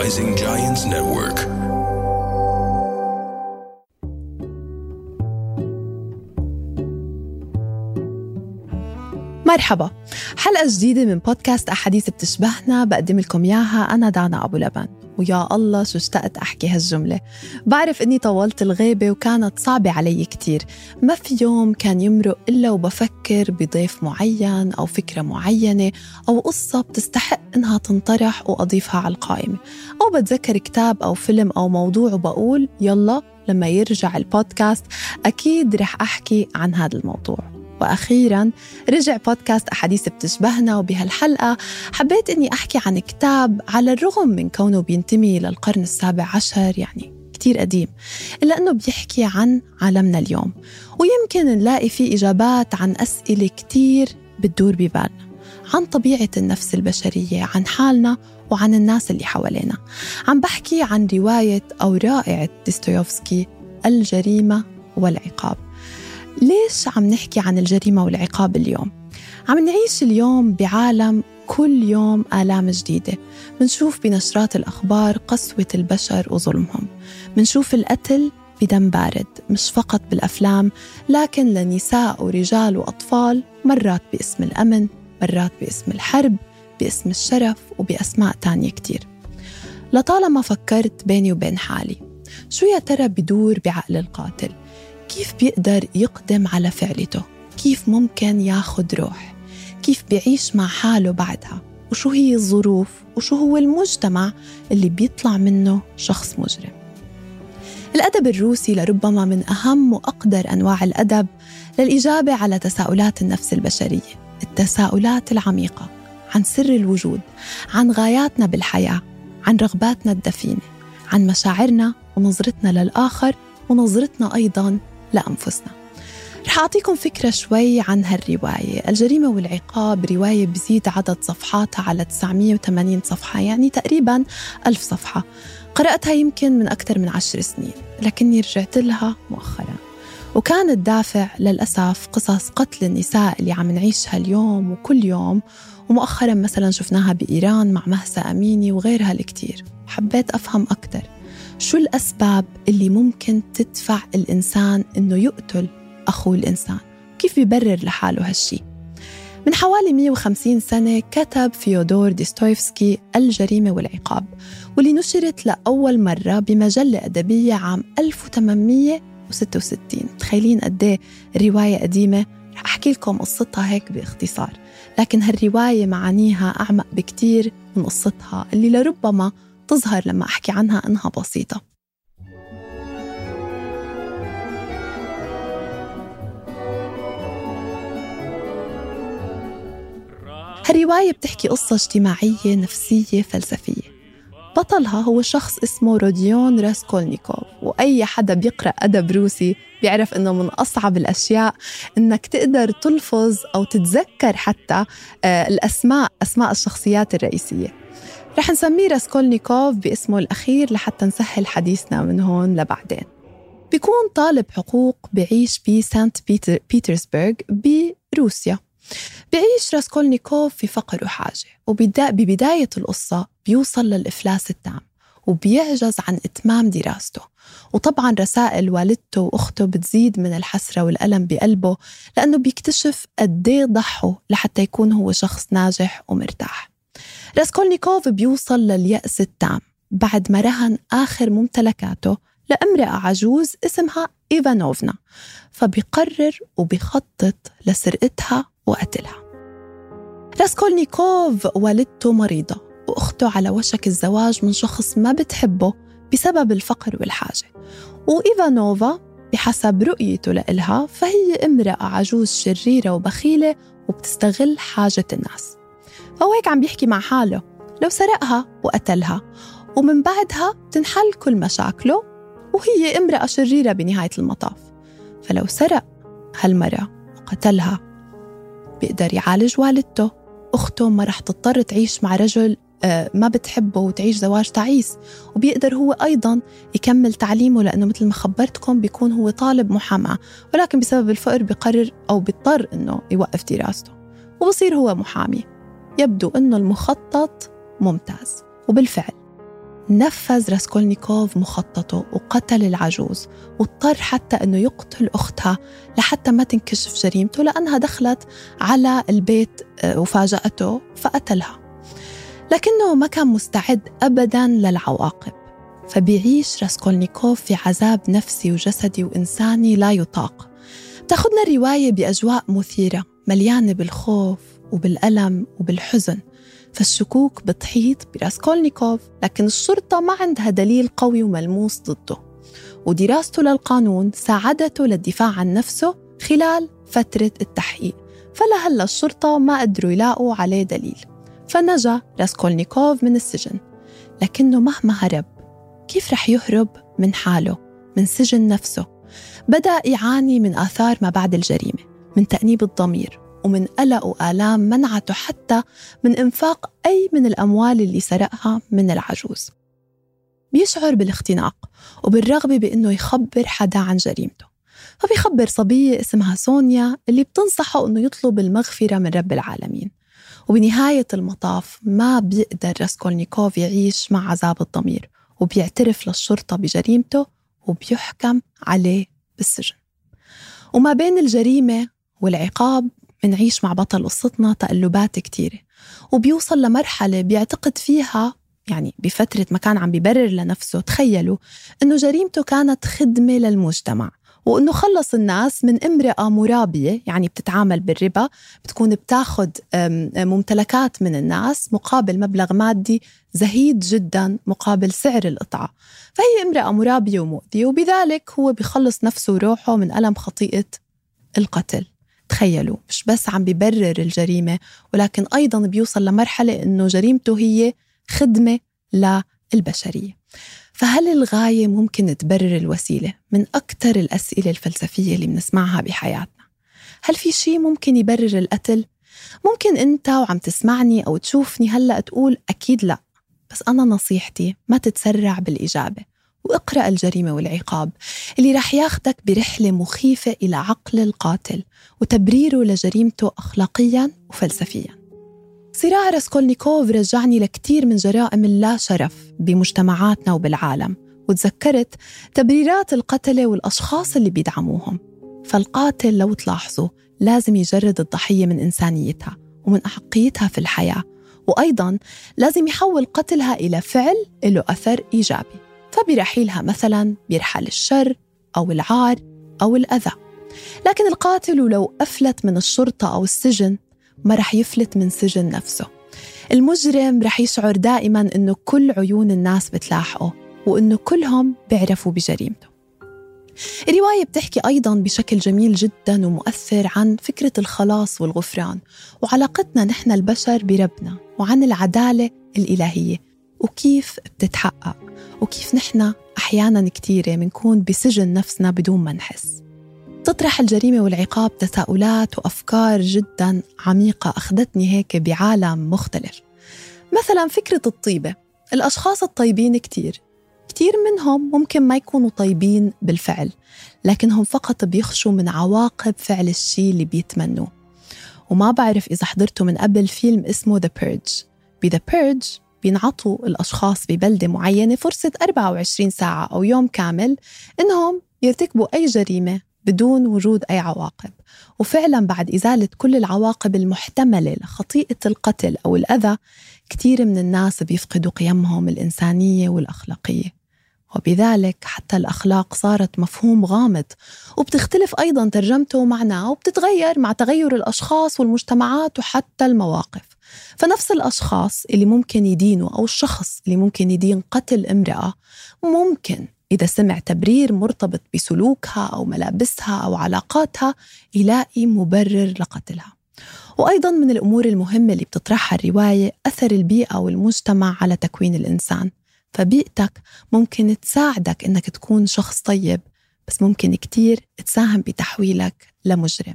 Rising Giants Network. مرحبا حلقة جديدة من بودكاست أحاديث بتشبهنا بقدم لكم إياها أنا دانا أبو لبن ويا الله شو اشتقت أحكي هالجملة. بعرف إني طولت الغيبة وكانت صعبة علي كتير. ما في يوم كان يمرق إلا وبفكر بضيف معين أو فكرة معينة أو قصة بتستحق إنها تنطرح وأضيفها على القائمة. أو بتذكر كتاب أو فيلم أو موضوع وبقول يلا لما يرجع البودكاست أكيد رح أحكي عن هذا الموضوع. وأخيرا رجع بودكاست أحاديث بتشبهنا وبهالحلقة. حبيت إني أحكي عن كتاب على الرغم من كونه بينتمي للقرن السابع عشر يعني كتير قديم إلا أنه بيحكي عن عالمنا اليوم. ويمكن نلاقي فيه إجابات عن أسئلة كتير بتدور ببالنا عن طبيعة النفس البشرية عن حالنا وعن الناس اللي حوالينا. عم بحكي عن رواية أو رائعة ديستويوفسكي الجريمة والعقاب. ليش عم نحكي عن الجريمة والعقاب اليوم؟ عم نعيش اليوم بعالم كل يوم آلام جديدة. منشوف بنشرات الأخبار قسوة البشر وظلمهم. منشوف القتل بدم بارد مش فقط بالأفلام لكن لنساء ورجال وأطفال مرات باسم الأمن مرات باسم الحرب باسم الشرف وبأسماء تانية كتير. لطالما فكرت بيني وبين حالي شو يا ترى بدور بعقل القاتل؟ كيف بيقدر يقدم على فعلته؟ كيف ممكن ياخد روح؟ كيف بيعيش مع حاله بعدها؟ وشو هي الظروف؟ وشو هو المجتمع اللي بيطلع منه شخص مجرم؟ الأدب الروسي لربما من أهم وأقدر أنواع الأدب للإجابة على تساؤلات النفس البشرية التساؤلات العميقة عن سر الوجود عن غاياتنا بالحياة عن رغباتنا الدفينة عن مشاعرنا ونظرتنا للآخر ونظرتنا أيضا لأنفسنا. رح أعطيكم فكرة شوي عن هالرواية. الجريمة والعقاب رواية بزيد عدد صفحاتها على 980 صفحة يعني تقريبا ألف صفحة. قرأتها يمكن من أكثر من عشر سنين لكني رجعت لها مؤخرا. وكان الدافع للأسف قصص قتل النساء اللي عم نعيشها اليوم وكل يوم ومؤخرا مثلا شفناها بإيران مع مهسا أميني وغيرها الكثير حبيت أفهم أكثر. شو الأسباب اللي ممكن تدفع الإنسان إنه يقتل أخوه الإنسان؟ كيف بيبرر لحاله هالشي؟ من حوالي 150 سنة كتب فيودور ديستويفسكي الجريمة والعقاب واللي نشرت لأول مرة بمجلة أدبية عام 1866 تخيلين قد إيه الرواية قديمة؟ رح أحكي لكم قصتها هيك باختصار. لكن هالرواية معانيها أعمق بكتير من قصتها اللي لربما تظهر لما أحكي عنها أنها بسيطة. هالرواية بتحكي قصة اجتماعية نفسية فلسفية. بطلها هو شخص اسمه روديون راسكولنيكوف وأي حدا بيقرأ أدب روسي بيعرف إنه من أصعب الأشياء إنك تقدر تلفظ أو تتذكر حتى آه، الأسماء أسماء الشخصيات الرئيسية. رح نسميه راسكولنيكوف باسمه الأخير لحتى نسهل حديثنا من هون لبعدين. بيكون طالب حقوق بعيش بسانت بيتر بيترسبرغ بروسيا. بعيش راسكولنيكوف في فقر وحاجة وببداية القصة بيوصل للإفلاس التام وبيعجز عن إتمام دراسته. وطبعا رسائل والدته وأخته بتزيد من الحسرة والألم بقلبه لأنه بيكتشف قديه ضحوا لحتى يكون هو شخص ناجح ومرتاح. راسكولنيكوف بيوصل لليأس التام. بعد ما رهن آخر ممتلكاته لامرأة عجوز اسمها إيفانوفنا فبيقرر وبيخطط لسرقتها وقتلها. راسكولنيكوف والدته مريضة وأخته على وشك الزواج من شخص ما بتحبه بسبب الفقر والحاجة. وإيفانوفا بحسب رؤيته لإلها فهي امرأة عجوز شريرة وبخيلة وبتستغل حاجة الناس. فهو هيك عم بيحكي مع حاله. لو سرقها وقتلها ومن بعدها تنحل كل مشاكله وهي امرأة شريرة بنهاية المطاف. فلو سرق هالمرأة وقتلها بيقدر يعالج والدته. أخته ما رح تضطر تعيش مع رجل آه، ما بتحبه وتعيش زواج تعيس. وبيقدر هو أيضا يكمل تعليمه لأنه مثل ما خبرتكم بيكون هو طالب محاماة. ولكن بسبب الفقر بقرر أو بيضطر أنه يوقف دراسته. وبصير هو محامي. يبدو أنه المخطط ممتاز. وبالفعل نفذ راسكولنيكوف مخططه وقتل العجوز واضطر حتى أنه يقتل أختها لحتى ما تنكشف جريمته لأنها دخلت على البيت آه، وفاجأته فقتلها. لكنه ما كان مستعد أبدا للعواقب. فبيعيش راسكولنيكوف في عذاب نفسي وجسدي وإنساني لا يطاق. تاخذنا الرواية بأجواء مثيرة مليانة بالخوف وبالألم وبالحزن. فالشكوك بتحيط براسكولنيكوف لكن الشرطة ما عندها دليل قوي وملموس ضده. ودراسته للقانون ساعدته للدفاع عن نفسه خلال فترة التحقيق. فلهلا الشرطة ما قدروا يلاقوا عليه دليل. فنجا راسكولنيكوف من السجن. لكنه مهما هرب كيف رح يهرب من حاله من سجن نفسه؟ بدأ يعاني من آثار ما بعد الجريمة من تأنيب الضمير. ومن قلق وآلام منعته حتى من إنفاق أي من الأموال اللي سرقها من العجوز. بيشعر بالاختناق وبالرغبة بأنه يخبر حدا عن جريمته. فبيخبر صبية اسمها سونيا اللي بتنصحه أنه يطلب المغفرة من رب العالمين. وبنهاية المطاف ما بيقدر راسكولنيكوف يعيش مع عذاب الضمير وبيعترف للشرطة بجريمته وبيحكم عليه بالسجن. وما بين الجريمة والعقاب منعيش مع بطل قصتنا تقلبات كتيرة. وبيوصل لمرحلة بيعتقد فيها يعني بفترة ما كان عم بيبرر لنفسه تخيلوا إنه جريمته كانت خدمة للمجتمع وإنه خلص الناس من امرأة مرابية يعني بتتعامل بالربا بتكون بتاخد ممتلكات من الناس مقابل مبلغ مادي زهيد جدا مقابل سعر القطعة. فهي امرأة مرابية ومؤذية وبذلك هو بيخلص نفسه وروحه من ألم خطيئة القتل. تخيلوا مش بس عم بيبرر الجريمة ولكن أيضا بيوصل لمرحلة إنه جريمته هي خدمة للبشرية فهل الغاية ممكن تبرر الوسيلة؟ من أكثر الأسئلة الفلسفية اللي بنسمعها بحياتنا هل في شيء ممكن يبرر القتل؟ ممكن أنت وعم تسمعني أو تشوفني هلأ تقول أكيد لأ بس أنا نصيحتي ما تتسرع بالإجابة واقرأ الجريمة والعقاب اللي رح ياخدك برحلة مخيفة إلى عقل القاتل وتبريره لجريمته أخلاقيا وفلسفيا. صراع راسكولنيكوف رجعني لكتير من جرائم اللا شرف بمجتمعاتنا وبالعالم وتذكرت تبريرات القتلة والأشخاص اللي بيدعموهم. فالقاتل لو تلاحظوا لازم يجرد الضحية من إنسانيتها ومن أحقيتها في الحياة وأيضا لازم يحول قتلها إلى فعل له أثر إيجابي. فبرحيلها مثلا بيرحل الشر أو العار أو الأذى. لكن القاتل لو أفلت من الشرطة أو السجن ما رح يفلت من سجن نفسه. المجرم رح يشعر دائما أنه كل عيون الناس بتلاحقه وأنه كلهم بيعرفوا بجريمته. الرواية بتحكي أيضا بشكل جميل جدا ومؤثر عن فكرة الخلاص والغفران وعلاقتنا نحن البشر بربنا وعن العدالة الإلهية. وكيف بتتحقق؟ وكيف نحن أحيانا كثيرة بنكون بسجن نفسنا بدون ما نحس؟ تطرح الجريمة والعقاب تساؤلات وأفكار جدا عميقة أخذتني هيك بعالم مختلف. مثلا فكرة الطيبة. الأشخاص الطيبين كتير. كتير منهم ممكن ما يكونوا طيبين بالفعل لكنهم فقط بيخشوا من عواقب فعل الشيء اللي بيتمنوه. وما بعرف إذا حضرتوا من قبل فيلم اسمه The Purge. ب The Purge بينعطوا الأشخاص ببلدة معينة فرصة 24 ساعة أو يوم كامل إنهم يرتكبوا أي جريمة بدون وجود أي عواقب. وفعلا بعد إزالة كل العواقب المحتملة لخطيئة القتل أو الأذى كثير من الناس بيفقدوا قيمهم الإنسانية والأخلاقية. وبذلك حتى الأخلاق صارت مفهوم غامض وبتختلف أيضا ترجمته ومعناه وبتتغير مع تغير الأشخاص والمجتمعات وحتى المواقف. فنفس الأشخاص اللي ممكن يدينوا أو الشخص اللي ممكن يدين قتل امرأة ممكن إذا سمع تبرير مرتبط بسلوكها أو ملابسها أو علاقاتها يلاقي مبرر لقتلها. وأيضا من الأمور المهمة اللي بتطرحها الرواية أثر البيئة والمجتمع على تكوين الإنسان. فبيئتك ممكن تساعدك إنك تكون شخص طيب بس ممكن كتير تساهم بتحويلك لمجرم.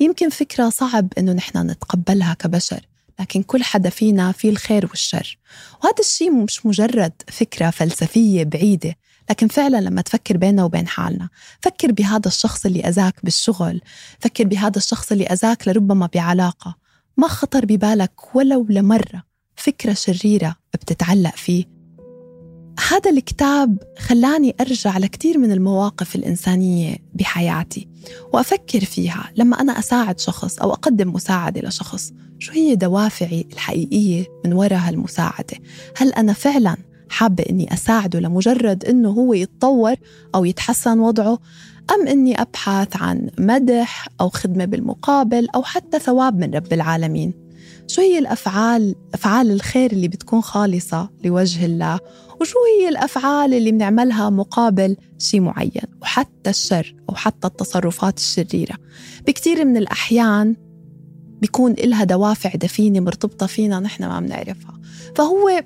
يمكن فكرة صعب إنه نحن نتقبلها كبشر لكن كل حدا فينا فيه الخير والشر. وهذا الشيء مش مجرد فكرة فلسفية بعيدة لكن فعلا لما تفكر بيننا وبين حالنا فكر بهذا الشخص اللي أذاك بالشغل فكر بهذا الشخص اللي أذاك لربما بعلاقة. ما خطر ببالك ولو لمرة فكرة شريرة بتتعلق فيه. هذا الكتاب خلاني أرجع لكثير من المواقف الإنسانية بحياتي وأفكر فيها لما أنا أساعد شخص أو أقدم مساعدة لشخص. شو هي دوافعي الحقيقية من وراء هالمساعدة؟ هل أنا فعلا حابة إني أساعده لمجرد إنه هو يتطور أو يتحسن وضعه؟ أم إني أبحث عن مدح أو خدمة بالمقابل أو حتى ثواب من رب العالمين؟ شو هي الأفعال أفعال الخير اللي بتكون خالصة لوجه الله؟ وشو هي الأفعال اللي بنعملها مقابل شيء معين؟ وحتى الشر أو حتى التصرفات الشريرة. بكثير من الأحيان بيكون إلها دوافع دفينة مرتبطة فينا نحن ما بنعرفها. فهو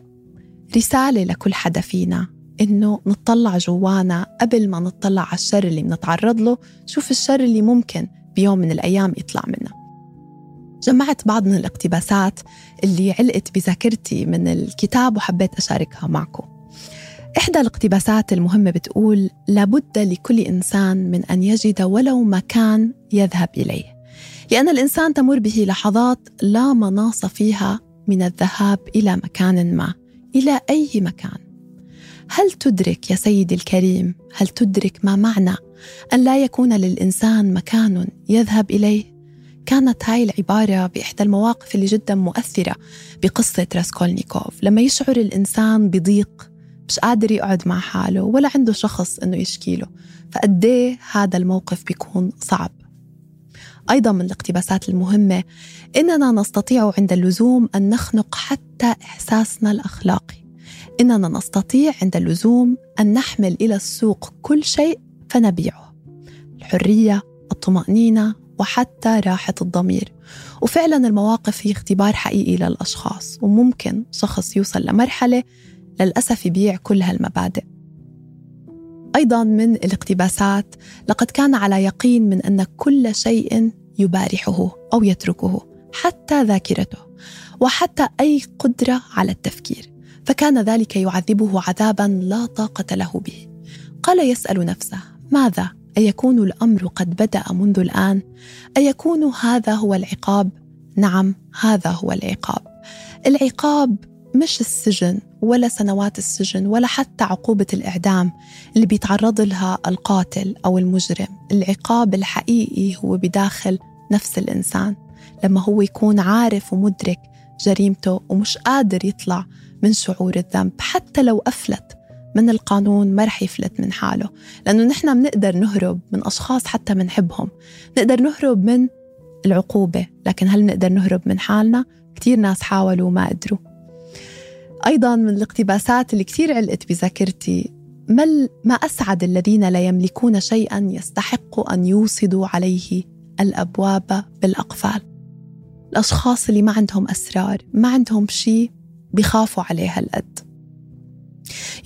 رسالة لكل حدا فينا إنه نطلع جوانا قبل ما نطلع على الشر اللي بنتعرض له. شوف الشر اللي ممكن بيوم من الأيام يطلع منه جمعت بعض من الاقتباسات اللي علقت بذاكرتي من الكتاب وحبيت أشاركها معكم. إحدى الاقتباسات المهمة بتقول لابد لكل إنسان من أن يجد ولو مكان يذهب إليه لأن الإنسان تمر به لحظات لا مناص فيها من الذهاب إلى مكان ما إلى أي مكان. هل تدرك يا سيدي الكريم هل تدرك ما معنى أن لا يكون للإنسان مكان يذهب إليه؟ كانت هاي العبارة بإحدى المواقف اللي جدا مؤثرة بقصة راسكولنيكوف. لما يشعر الإنسان بضيق مش قادر يقعد مع حاله ولا عنده شخص إنه يشكي له. فقديه هذا الموقف بيكون صعب. أيضا من الاقتباسات المهمة إننا نستطيع عند اللزوم أن نخنق حتى إحساسنا الأخلاقي. إننا نستطيع عند اللزوم أن نحمل إلى السوق كل شيء فنبيعه. الحرية الطمأنينة وحتى راحة الضمير. وفعلا المواقف هي اختبار حقيقي للأشخاص وممكن شخص يوصل لمرحلة للأسف يبيع كل هالمبادئ. أيضا من الاقتباسات لقد كان على يقين من أن كل شيء يبارحه أو يتركه حتى ذاكرته وحتى أي قدرة على التفكير. فكان ذلك يعذبه عذابا لا طاقة له به. قال يسأل نفسه ماذا؟ أيكون الأمر قد بدأ منذ الآن؟ أيكون هذا هو العقاب؟ نعم هذا هو العقاب العقاب مش السجن ولا سنوات السجن ولا حتى عقوبة الإعدام اللي بيتعرض لها القاتل أو المجرم العقاب الحقيقي هو بداخل نفس الإنسان لما هو يكون عارف ومدرك جريمته ومش قادر يطلع من شعور الذنب حتى لو أفلت من القانون ما رح يفلت من حاله. لأنه نحن بنقدر نهرب من أشخاص حتى بنحبهم نقدر نهرب من العقوبة لكن هل نقدر نهرب من حالنا؟ كتير ناس حاولوا وما قدروا. أيضا من الاقتباسات اللي كثير علقت بذاكرتي ما, ما أسعد الذين لا يملكون شيئا يستحق أن يوصدوا عليه الأبواب بالأقفال. الأشخاص اللي ما عندهم أسرار ما عندهم شيء بخافوا عليه هالقد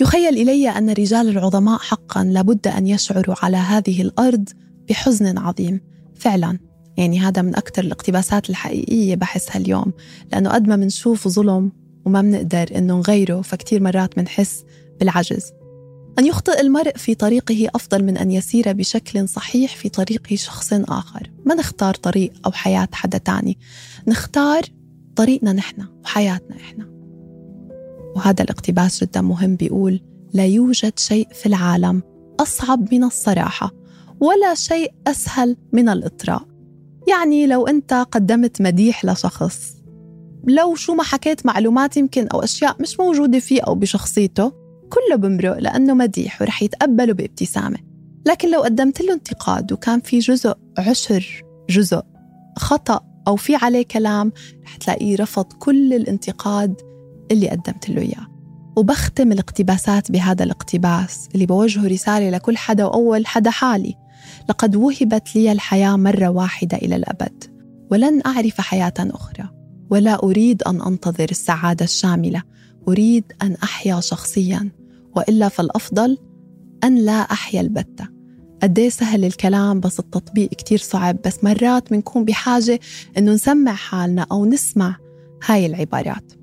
يخيل إلي أن الرجال العظماء حقا لابد أن يشعروا على هذه الأرض بحزن عظيم. فعلا. يعني هذا من أكثر الاقتباسات الحقيقية بحسها اليوم. لأنه قد ما بنشوف ظلم وما بنقدر إنه نغيره فكتير مرات بنحس بالعجز. أن يخطئ المرء في طريقه أفضل من أن يسير بشكل صحيح في طريق شخص آخر. ما نختار طريق أو حياة حدا تاني؟ نختار طريقنا نحن وحياتنا إحنا. وهذا الاقتباس جدا مهم بيقول لا يوجد شيء في العالم أصعب من الصراحة ولا شيء أسهل من الإطراء. يعني لو أنت قدمت مديح لشخص لو شو ما حكيت معلومات يمكن أو أشياء مش موجودة فيه أو بشخصيته كله بمرق لأنه مديح ورح يتقبله بابتسامة. لكن لو قدمت له انتقاد وكان في جزء عشر جزء خطأ أو في عليه كلام رح تلاقيه رفض كل الانتقاد اللي قدمت له إياه. وبختم الاقتباسات بهذا الاقتباس اللي بوجهه رسالة لكل حدا وأول حدا حالي. لقد وهبت لي الحياة مرة واحدة إلى الأبد. ولن أعرف حياة أخرى. ولا أريد أن أنتظر السعادة الشاملة. أريد أن أحيا شخصيا. وإلا فالأفضل أن لا أحيا البتة. قديه سهل الكلام بس التطبيق كتير صعب. بس مرات بنكون بحاجة إنه نسمع حالنا أو نسمع هاي العبارات.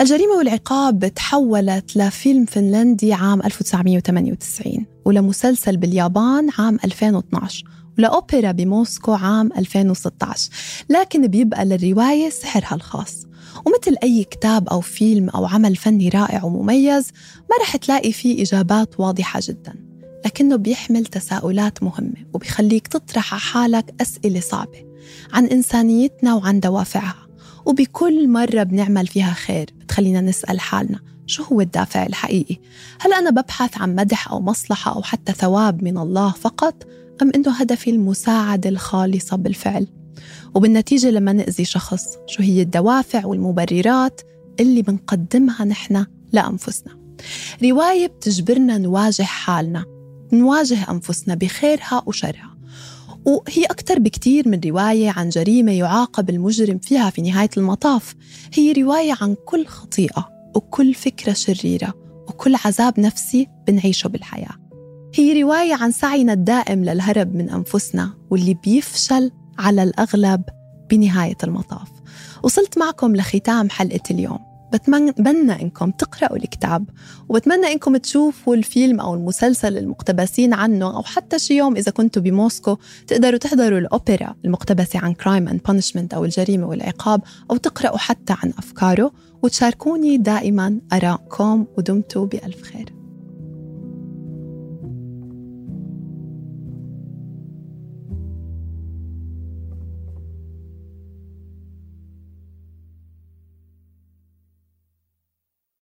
الجريمة والعقاب تحولت لفيلم فنلندي عام 1998 ولمسلسل باليابان عام 2012 ولأوبرا بموسكو عام 2016 لكن بيبقى للرواية سحرها الخاص. ومثل أي كتاب أو فيلم أو عمل فني رائع ومميز ما رح تلاقي فيه إجابات واضحة جدا. لكنه بيحمل تساؤلات مهمة وبيخليك تطرح على حالك أسئلة صعبة عن إنسانيتنا وعن دوافعها. وبكل مرة بنعمل فيها خير بتخلينا نسأل حالنا شو هو الدافع الحقيقي؟ هل أنا ببحث عن مدح أو مصلحة أو حتى ثواب من الله فقط؟ أم إنه هدفي المساعدة الخالصة بالفعل؟ وبالنتيجة لما نأذي شخص شو هي الدوافع والمبررات اللي بنقدمها نحن لأنفسنا رواية بتجبرنا نواجه حالنا نواجه أنفسنا بخيرها وشرها وهي أكثر بكتير من رواية عن جريمة يعاقب المجرم فيها في نهاية المطاف. هي رواية عن كل خطيئة وكل فكرة شريرة وكل عذاب نفسي بنعيشه بالحياة. هي رواية عن سعينا الدائم للهرب من أنفسنا واللي بيفشل على الأغلب بنهاية المطاف. وصلت معكم لختام حلقة اليوم. بتمنى إنكم تقرأوا الكتاب وبتمنى إنكم تشوفوا الفيلم أو المسلسل المقتبسين عنه أو حتى شي يوم إذا كنتوا بموسكو تقدروا تحضروا الأوبرا المقتبسة عن Crime and Punishment أو الجريمة والعقاب أو تقرأوا حتى عن أفكاره وتشاركوني دائما ارائكم ودمتوا بألف خير.